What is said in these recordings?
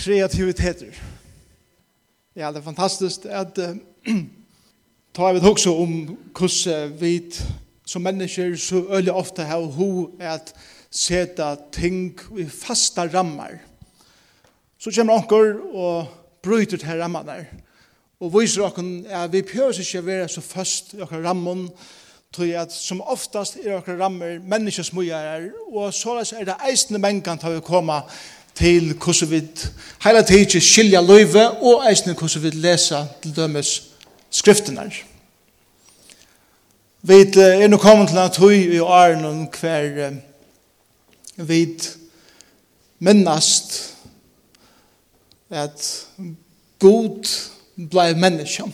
kreativiteter. Ja, det er fantastisk at uh, ta vi vet også om hvordan vi som mennesker så øyelig ofte har ho at seta ting i fasta rammar. Så kommer anker og bryter til rammar Og viser okken at vi prøver ikke å være så fast i okker rammen, tror at som oftast er okker rammer menneskesmøyere, og så er det eisende mengan til å komme til til hvordan vi hele tiden skilja løyve og eisne hvordan vi lesa til dømes skriftene. Vi er nå kommet til at vi i åren om hver vi minnast at god blei menneske.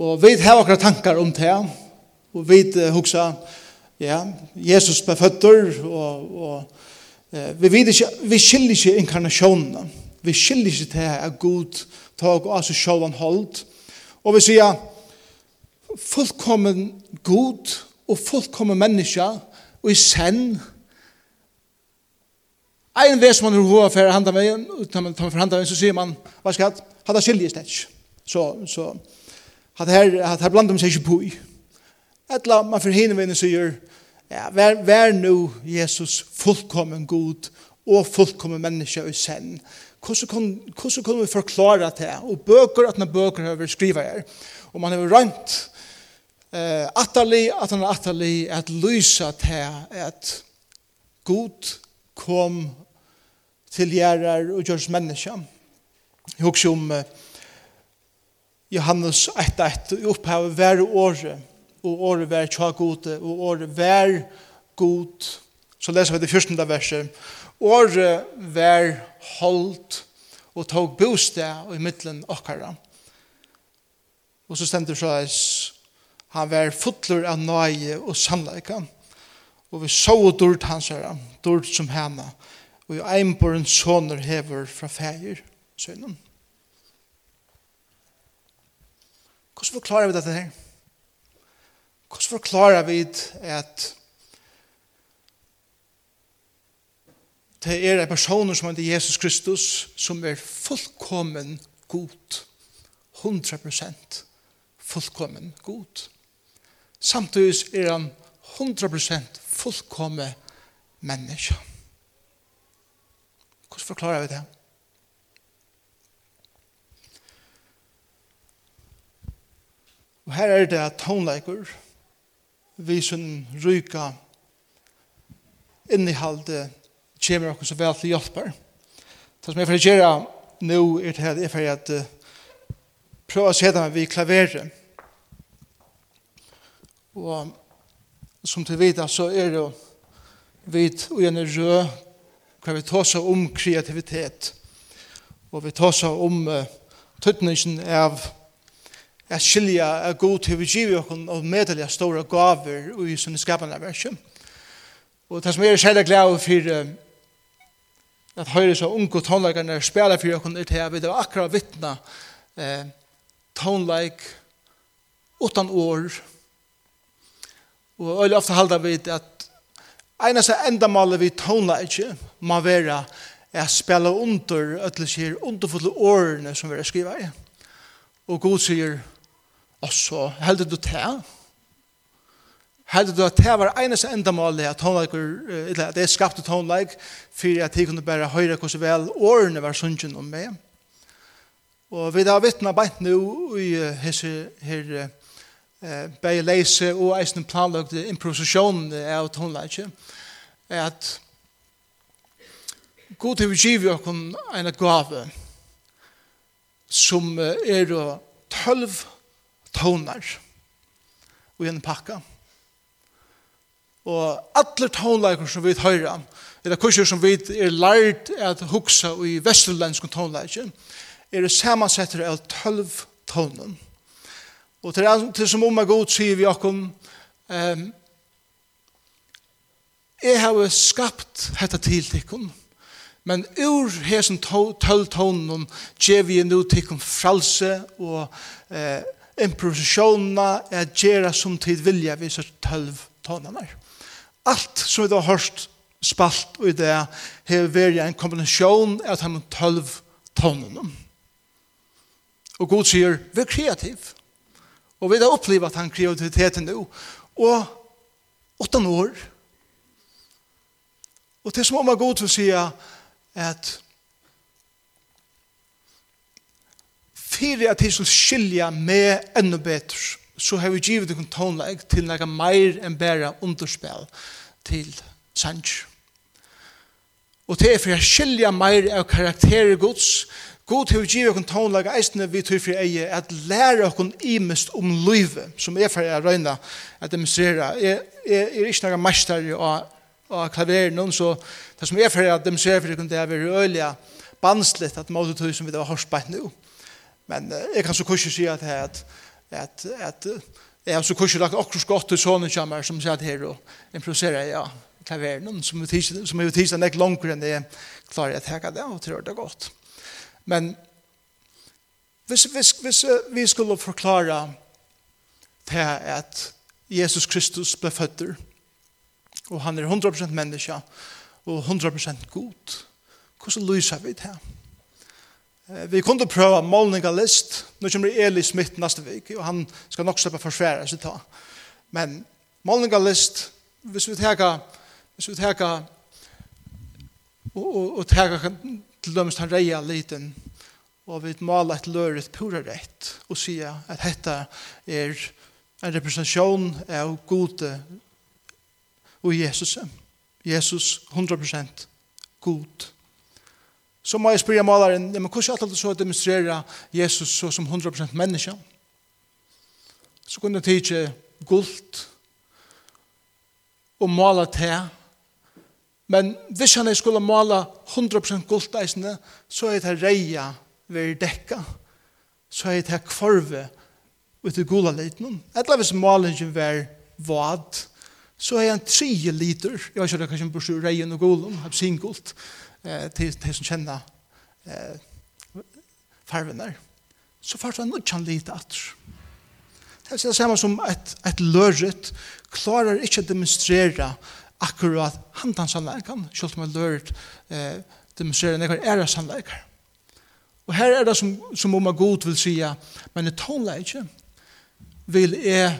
Og vi har akkurat tankar om det, og vi hugsa, ja, Jesus ble føtter, og, og Vi vet ikke, vi skiljer ikke inkarnasjonen. Vi skiljer ikke til at Gud tog av seg selv han holdt. Og vi sier, fullkommen Gud og fullkommen menneske og i senn. Ein vei som man har hva for handa med, utan man tar for handa med, så sier man, hva skal jeg, hadde skiljer slett ikke. Så, så, hadde her, hadde her blandet man seg ikke på i. Etla man for hinevene sier, hva Ja, vær, vær nu Jesus fullkommen god og fullkommen menneske i sen. Hvordan kan, hvordan kan vi forklare det? Og bøker, at når bøker har vi skrivet her. Og man har rønt eh, atterlig, at han er atterlig, at lysa det, at god kom til gjerrar og gjørs menneske. Jeg husker om eh, Johannes 1.1, opphavet hver året, og året vær tja gode, og året vær god. Så leser vi det første verset. Året vær holdt og tog bostad i middelen okkara. Og så stender så hans, han vær fotler av nøye og sannleika. Og vi så dort hans her, dort som henne, og i einborn soner hever fra feir, sønnen. Hvordan forklarer vi dette her? Hvordan forklarer vi at det er en person som heter Jesus Kristus som er fullkommen god. 100% fullkommen god. Samtidig er han 100% fullkommen menneske. Hvordan forklarer vi det? Og her er det tonleikur, vi som ryka innehalde kommer okkur så vel til hjelper. Det som jeg fyrir gjerra nå er det at jeg fyrir at prøva å se dem vi klaverer. Og som til vita så er det vi og en rød hva vi tar seg om kreativitet og vi tar seg om uh, tøtningen av at skilja er god til vi giver okkur og medelige store gaver og i sånne skapende verset. Og det som er særlig glad for at høyre så unge tonleikerne spela for okkur er til at vi er akkurat vittna eh, tonleik utan år og øyelig ofte halda vi at einast endamålet vi tonleik må være er spela under, at det sier underfulle årene som vi er skriva i. Og god sier, Og så heldur du til. Heldur du at det var eneste endamålet at tonelager, at det skapte tonelag for at de kunne bare høre hvordan vel årene var sunnkjent om meg. Og vi har vittna beint nu i hese her eh bei leise og eisen planlagt improvisasjon av tonelager at god til vi givi okkom en gave som er 12 tonar i en pakka. Og alle tonleikar som vi høyra, eller kurser som vi er lært at hugsa i vesturlensk tonleikar, er det samansetter av tølv tonen. Og til, til som om god sier vi okkom, um, jeg har skapt dette til tikkum, men ur hesen tølv tonen gjev vi nu tikkum fralse og eh, improvisasjonene er at gjøre som tid vilja vi så tølv tonene. Alt som vi har hørt spalt og i det har vært en kombinasjon av de tølv tonene. Og Gud sier, vi er kreativ. Og vi har opplevd at han kreativiteten nå. Og åttan år. Og det er som om at Gud vil si at Fyrir at jeg skulle skilja med enda betur, så har vi givet en tonleik til nega meir enn bæra underspel til sanj. Og det er for jeg skilja meir av karakterer gods, God har givet okkur tónlaga eisne vi tøy for eie at lære okkur imest om livet som er for a røyna at demonstrera. Jeg er ikke naga mestar og klaverer noen, så det som er for a demonstrera for det er veldig øyelig banslitt at måte tog som vi har hørt bætt nå. Men jeg kan så kursi si at at at at jeg har så kursi lagt akkurat godt til sånne kjammer som sier at her og improviserer ja klaveren som er tids enn nek langere enn jeg klarer jeg teka det og tror det godt. Men hvis, hvis, hvis vi skulle forklare til at Jesus Kristus ble føtter og han er 100% menneske og 100% god hvordan lyser vi til? her? Vi kunde prøve målningalist. Nå kommer Eli Smith neste vik, og han skal nok slippe forsvære seg ta. Men målningalist, hvis vi teka, hvis vi teka, og, og, og teka til dømes han reia liten, og vi maler et løret pura rett, og sier at dette er en representasjon av gode og Jesus. Jesus 100% god. Så må jeg spørre malaren, men hvordan er det så å demonstrere Jesus så som 100% menneske? Så kunne jeg tige gult og male te. Men hvis han skulle male 100% gult eisende, så er det reia ved dekka. Så er det kvarve ut i gula liten. Etla hvis malingen var vad, så er han 3 liter. Jeg vet ikke, det er kanskje en bursur reien og gulen, absingult eh, till till som känner eh, farvenar, så fast han nog kan lite att Det er det samme som et, et løret klarer ikke å demonstrere akkurat handansanleikene, selv om et løret eh, demonstrerer det æra sannleikar. Og her er det som, som om god vil säga men i tonleikje vil jeg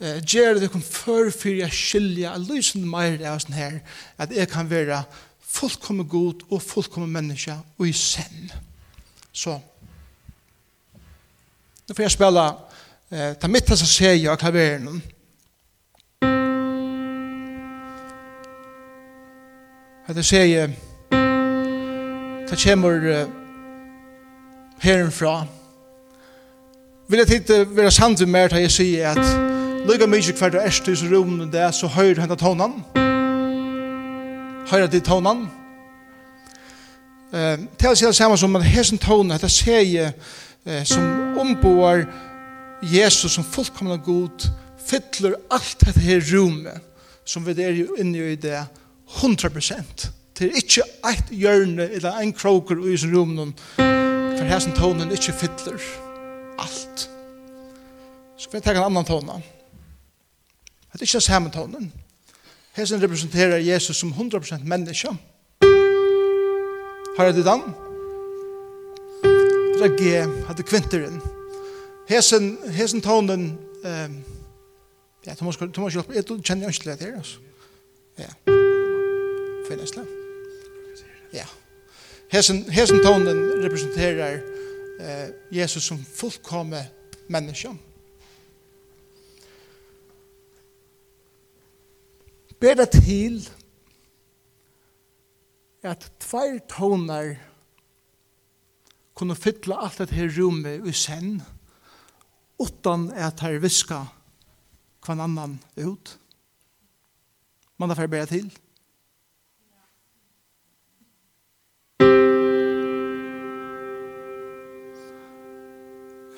eh, gjøre det kun før for jeg skilja lysen mer av sånn her, at jeg kan være fullkomme god og fullkomme menneske og i sen. Så Nå får jeg spela eh, ta mitt som ser jeg av klaveren. Det ser jeg ta kommer eh, herrenfra. Vil jeg titte være sant med mer til jeg sier at lykka mykje kvart og erst i rum det så høyre hentet hånden. Musikk høyre til tånen. Eh, til å si det samme som at hesen tånen, dette ser jeg eh, som omboer Jesus som fullkomne god, fytler alt dette her rommet som vi er inne i det 100%. Det er ikke et hjørne eller en kroker i sin rom for hesen tonen ikke fytler alt. Så vi tar en annan tonen. Det er ikke samme tonen. Hesen representerer Jesus som 100% menneske. Har du den? Det er G, det er kvinteren. Hesen, hesen tonen, um, ja, Thomas, Thomas hjelpe, jeg kjenner ikke det her, altså. Ja. Finnesle. Ja. Hesen, hesen tonen representerer eh, Jesus som fullkomme menneske. Ja ber det til at tveir tonar kunne fytle alt dette her rommet i sen, utan at her viska kvann annan ut. Man har färg bära til.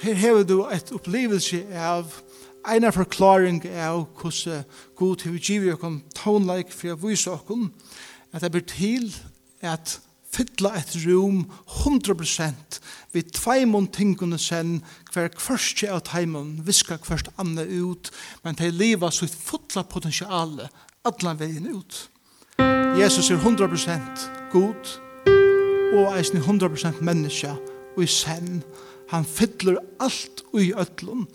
Her hever du et opplevelse av en av forklaring av hvordan god til vi giver okken tånleik for å vise okken at det blir til at fylla et rom 100% vid tveimon tingene sen hver kvørste av teimen viska kvørst anna ut men det liva så sitt fulla potensiale allan veien ut Jesus er 100% god og eisen 100% menneska og i sen og Han fyller allt i öllum.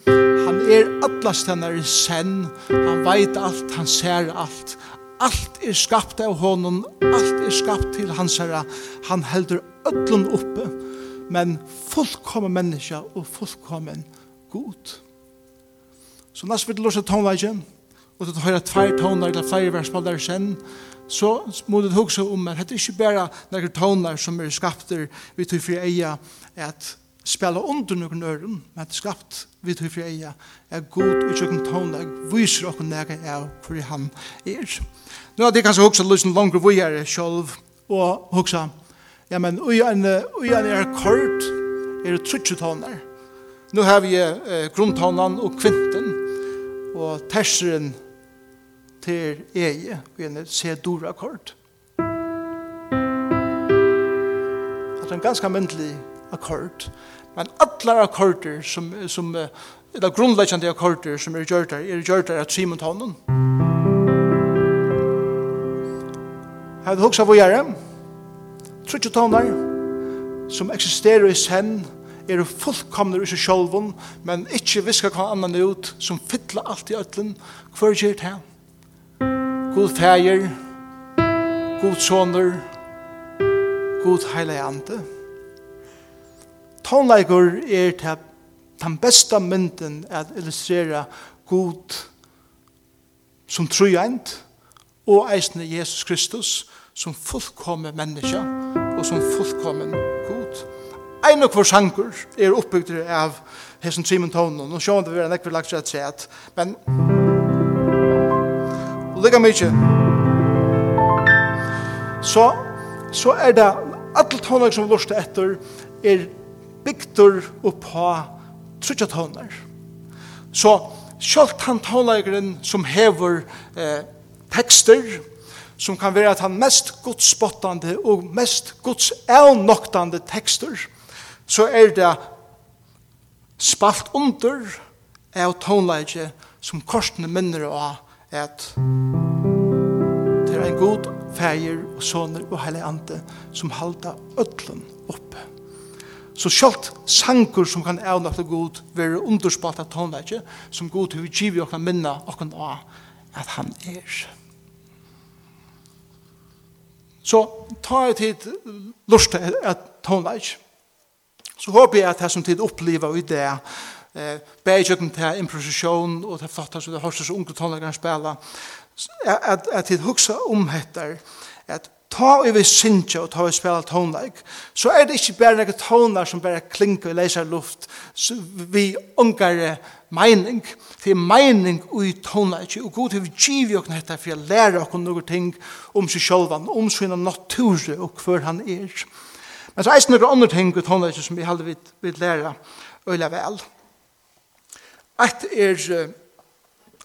Han er allastennare sen. Han veit allt, han ser allt. Allt er skapt av honom. Allt er skapt til hans herra. Han heldur öllum uppe. Men fullkommen menneska og fullkommen god. Så næst vil du låse tonleikjen, og du høyre tvær tonar eller flere versmallar sen, så må du huske om at det er ikke bare noen toner som er skapter vi tog for eia at spela under noen øren, men det skapt vi til fri er god og tjokken tånda, viser okken nega er hvor han er. Nå er det kanskje hoksa lusen langer vi er sjolv, og hoksa, ja, men ui en, ui en er kort, er det trutsi tåndar. Nå har vi eh, grunntåndan og kvinten, og terseren til eie, og en C-dora kort. Det er en ganske myndelig akkord. Men alle akkorder som, som eller grunnleggende akkorder som er gjørt der, er gjørt der av Simontonen. Her hugsa vi gjøre, trutje tonar, som eksisterer i senn, er fullkomner i seg sjolvun, men ikke visker hva annan ut, som fytler alt i ötlen, hver gjør det? God fæger, god soner, god heilig ande tonleikur er til den beste mynden at illustrera god som trojent og eisne Jesus Kristus som fullkomme menneske og som fullkommen god. Ein og hver sangur er oppbygd av hesson Simon Tonen og sjående vi er nekver lagt seg at men og lika mykje så så er det alle tonleik som vi lorste etter er bygdur på trutja tånar. Så sjálft han tónleikeren som hever eh, tekster, som kan være at han mest godspottande og mest gods elnoktande tekster, så er det spalt under av tónleikje som korsene minner av at det er en god feir og soner og heile ante som halda ötlun oppe. Så sjalt sangur som kan evna til god være underspalt av tonleikje, som god til vi giver okna minna okna av at han er. Så ta et tid lust til at tonleikje. Så håper jeg at det som tid opplever i det, eh, beidjøkken til improvisasjon og til flotta som det hørste så unge tonleikere spela, at, at tid hugsa om etter at ta og vi synsja og ta og spela tonleik, så er det ikke bare noen tonar som bare klinker og leiser luft vi ungare meining. Det er meining ui tonleik, og god til vi giv jo knetta for å lære okkur noen ting om seg sjolvan, om sina nature og hver han er. Men så er det noen andre ting ui tonleik som vi halde vi lære øyla vel. Eit er,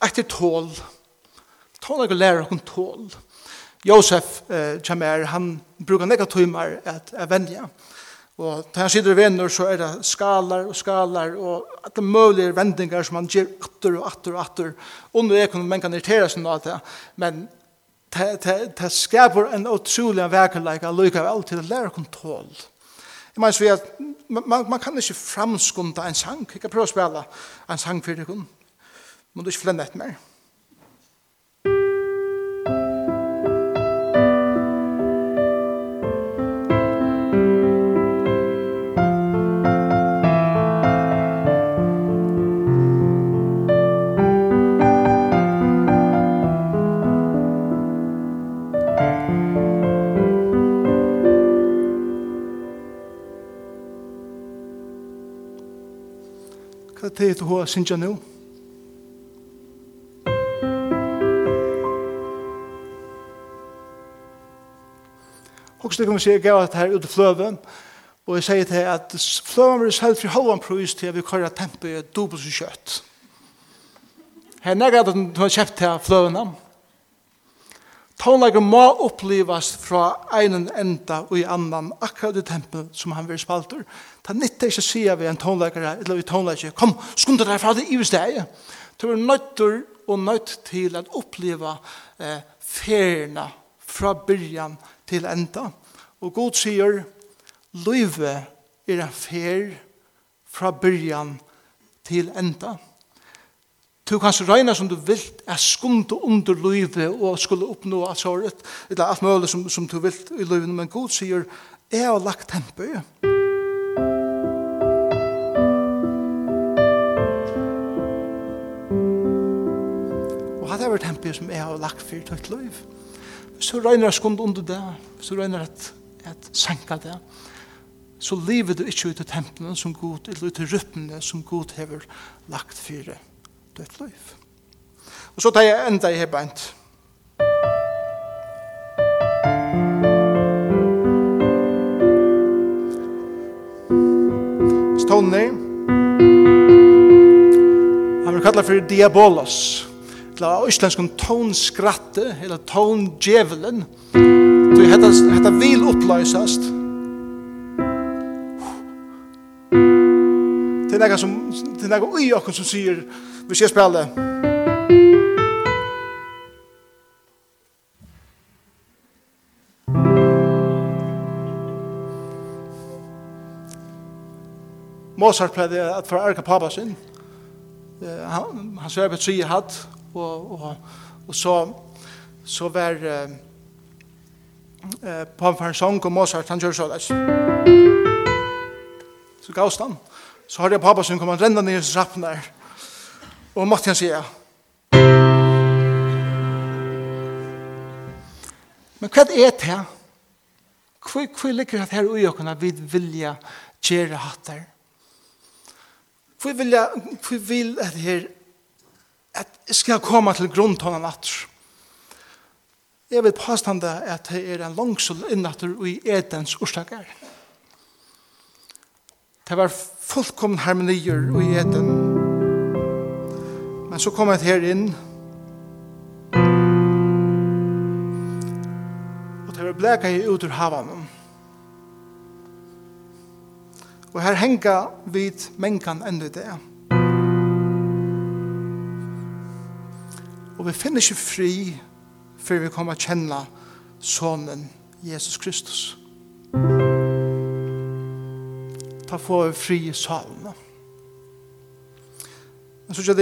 eit er tål. tål er og lære okkur tål. Tål Josef eh, kommer, han brukar nekka timmar at er vennja. Og til han sitter i venner så er det skalar og skalar og alle mulige vendingar som han gjør atter og atter og atter. Under det kunne man kan irritere seg noe av det, men det skaper en utrolig verkerleik av lykka vel til å lære kontroll. Jeg mener så vi at man, man kan ikke framskunda en sang. Jeg kan prøve å spela en sang for det kun. Man du ikke flenne etter mer. det er hva synes jeg nå. Og så kan vi se, jeg gav det her ute fløven, og jeg sier til at fløven blir selv for halvan prøys til at vi kører tempe i dobbelt så kjøtt. Her nægget at du har kjøpt til fløven ham. Tonlager må opplivas fra einen enda og i annan akkurat i tempo som han vil spalter. Og Ta nytta ikke å si av en tonleikere, eller vi tonleikere, kom, skunda deg fra det i stedet. Du er nøytter og nøyt til å oppleva eh, ferna fra byrjan til enda. Og god sier, løyve er en fer fra byrjan til enda. Du kan så regna som du vil, er skunde under løyve og skulle oppnå alt såret, eller alt mulig som, som du vil i løyve, men god sier, jeg har lagt tempo. tempi som jeg har lagt for tøyt liv. Så regner jeg skund under det, så regner jeg at, at sanka det. Så lever du ikke ut i tempene som god, eller ut i rytmene som god hever lagt for ditt liv. Og så tar jeg enda i hebbeint. Stående. Han vil kalla for Diabolos. Diabolos eller islenskum tånskratte, eller tåndjevelen. Du hetta, hetta vil uppløysast. Det er som, det er nega ui okkur som sier, vi skal spille. Mozart pleide at for erka pappa sin, han, han svevet sier hatt, og, og, og så så var uh, eh på en sång og Mozart han gjør så där. Så gaustan. Så hörde jeg pappa som kom och rända ner i trappen där. Och måste jag säga. Men hva er det her? Hvor, hvor ligger det her ui åkene vi vilja gjøre hatt der? Hvor vilja, hvor vil det her at jeg skal komme til grunntånden atter. Jeg vil påstande at det er en langsel innatter i Edens orsaker. Det var fullkommen harmonier i Eden. Men så kom jeg her inn. Og det var bleka i ut ur havan. Og her henga vid mengan enn i det. Og vi finner ikke fri før vi kommer å kjenne sonen Jesus Kristus. Ta få fri i salen. Men så ikke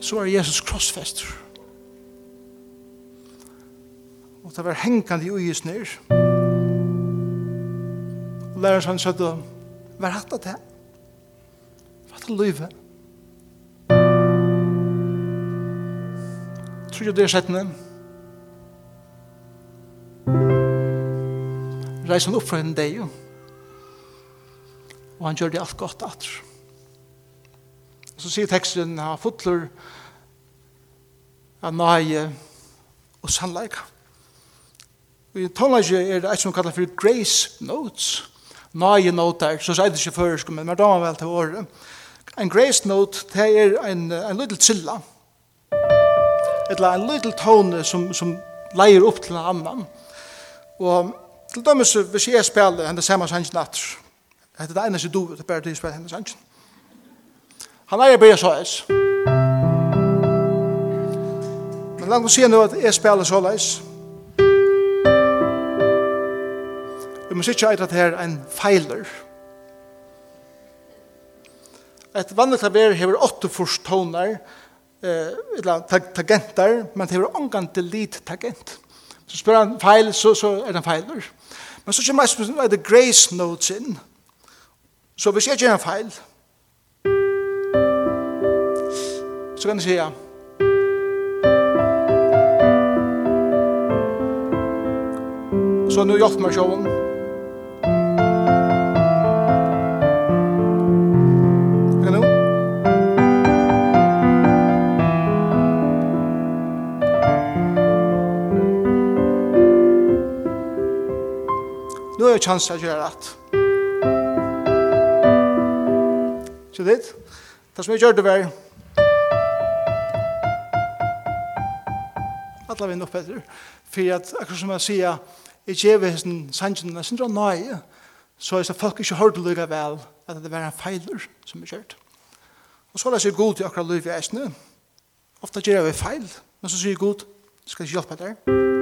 så er Jesus krossfester. det var hengkande i uges nyr. Og læreren sann sa hva er hatt av det? Hva er det løyve? Tror du det er settene? Reis han opp fra en deg, og han gjør det alt godt atter. Så sier teksten, han har fotler, han nøye og sannleika i tonlage er det et som kallar for grace notes. Nøye noter, så sier det ikke før, men man damer vel til året. En grace note, det er en, en liten trilla. Eller en liten tone som, som leier opp til en annan. Og til dømes, hvis jeg spiller henne samme sannsyn natt, det er det eneste du, det er bare det jeg spiller henne sannsyn. Han er bare så eis. Men langt å si nå at jeg spiller så leis, Vi må sikkert eit at det er en feiler. Et vanlig klaver hever åtte først toner, eller tagenter, men det hever omgang lit tagent. Så spør han feil, så, så er det en feiler. Men så kommer jeg til grace notes inn. Så hvis jeg gjør en feil, så kan jeg si ja. Så nu hjälper mig sjån. nu har jag chans att göra rätt. Så det. Det som jag gjorde var alla vi nog bättre. For at, akkurat som jeg säger jag ger vi sin sannsyn det er nøye, så er det folk inte hört lykke vel, at det er en feiler som er kjørt. Og så er det så god til akkurat liv i eisene. Ofta gjør vi feil, men så säger god ska jag hjälpa dig.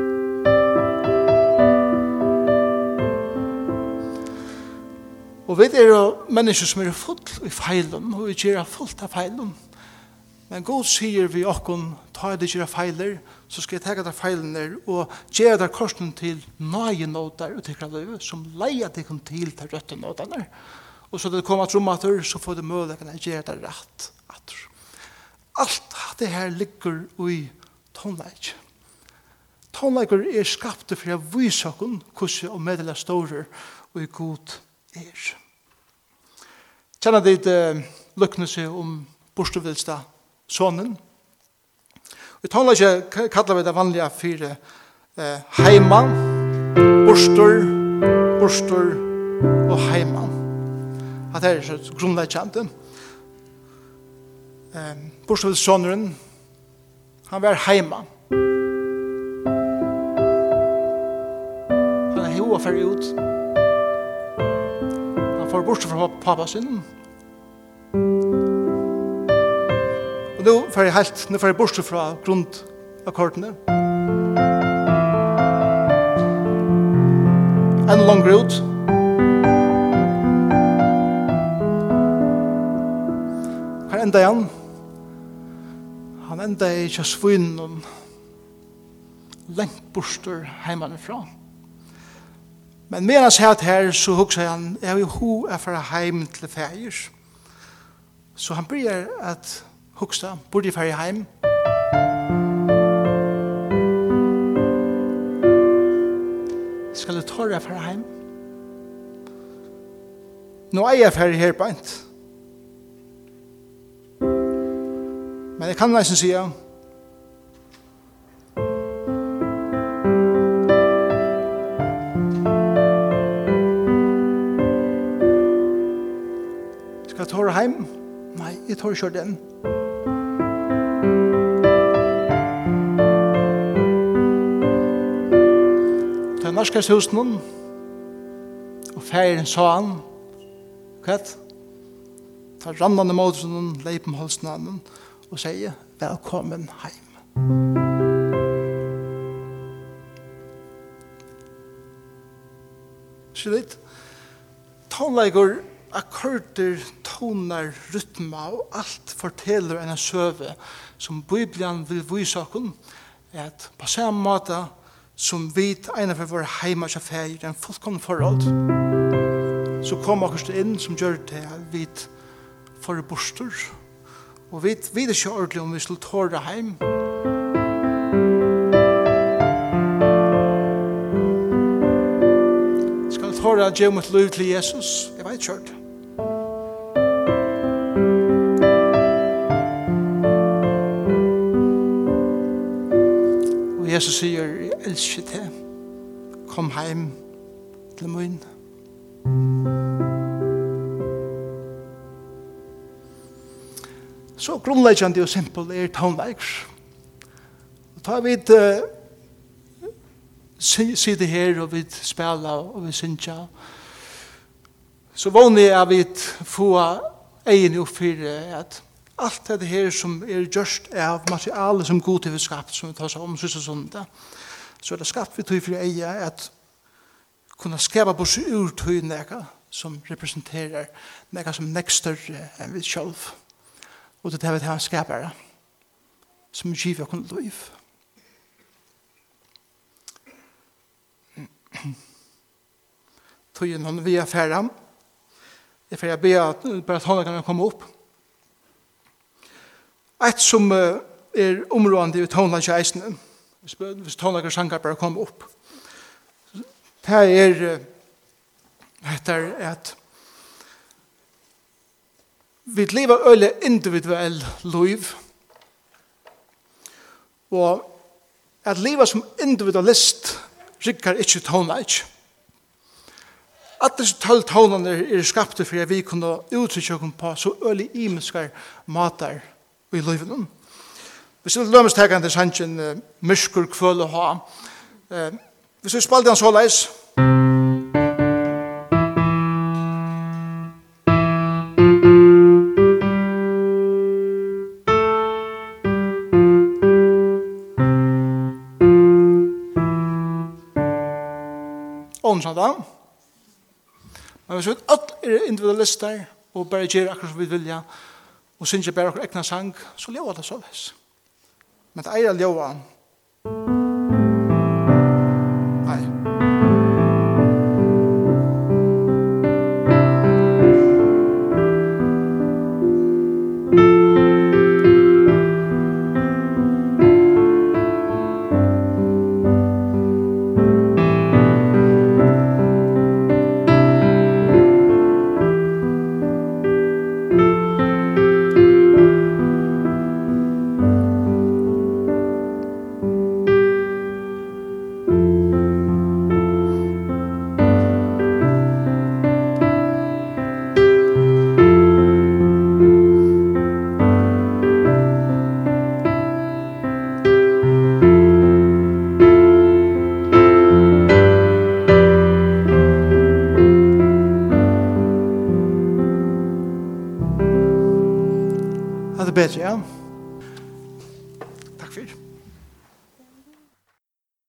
Og vi er jo mennesker som er full i feilen, og vi gjør fullt av feilen. Men god sier vi okkon, ta i det gjør feiler, så skal jeg tega der feilen der, og gjøre der korsen til nøye nåter, og tikkra løy, som leia deg til der røtte nådene. Og så det kommer til romater, så får du mødleggen at gjør der rett atter. Alt det her ligger i tonleik. Tonleikur er skapte for å vise okkon hvordan og meddela stårer og i god er. Kjenner dit uh, lukkne seg om borstevilsta sonen. Vi taler ikke, kallar vi det vanlige fire eh, heima, borster, borster og heima. At det er så grunnleggjant. Eh, borstevilsta sonen, han var heima. Han er hova fer ut får bort fra pappa sin. Og nå får jeg helt, nå får jeg bort fra grundakkordene. En lang ut. Her enda igjen. Han enda i kjøsvunnen lengt borster heimann ifra. Men medan han satt her, så hugsa han, jeg vil ho er fra heim til feir. Så han bryr at hugsa, burde jeg feir heim. Skal du tåre feir heim? Nå er jeg feir her beint. Men jeg kan nesten sige, jeg tar hjem. Nei, jeg tar ikke den. Det er norskast hos noen, og feiren sa han, hva er Ta rannande mot som noen leip om halsen han, og sier, velkommen hjem. Så litt? Tonleikur akkorder tonar, rytma og alt forteller en søve som Bibelen vil vise oss at på samme måte som vi ene for våre heima og feir en fullkomne forhold så kom oss inn som gjør det at vi får borster og vi vet ikke ordentlig om vi skulle tåre heim. Skal tåre at gjøre mot liv til Jesus? Jeg vet ikke. Jesus sier, jeg elsker deg. Kom heim til min. Så grunnleggjande og simpel er tonleikers. Og ta vid uh, sitte her og vid spela og vid synja. Så vågne jeg vid få egen oppfyrre at Alt det her som er gjørst av materiale som god til vi skapt, som vi tar seg om sys og sånt, så er det skapt vi tog for eia at kunne skapa på seg ur tog nega som representerer nega som nek større enn vi sjálf. Og det er det han skapar som giv og kunne liv. Tog innan vi er ferdig. Jeg får be at bare at hånda kan komme opp. Eit som er områdende i tonelansje eisene, hvis tonelansje sanger bare kommer opp, det er etter at vi lever øyne individuell liv, og at leva som individualist rikker ikke tonelansje. At disse tolv tonene er skapte for at vi kunne uttrykke oss på så øyne imenskar matar i livet. Vi skulle lømmes tega til sannsyn uh, Myrskur kvøl og ha. Uh, hvis vi spalte han så leis. Åndsand da. Men hvis vi alle er individualister og bare gjør akkurat som vi vilja, og synger bare okkur egna sang, så lever det så vis. Men det eier ljøver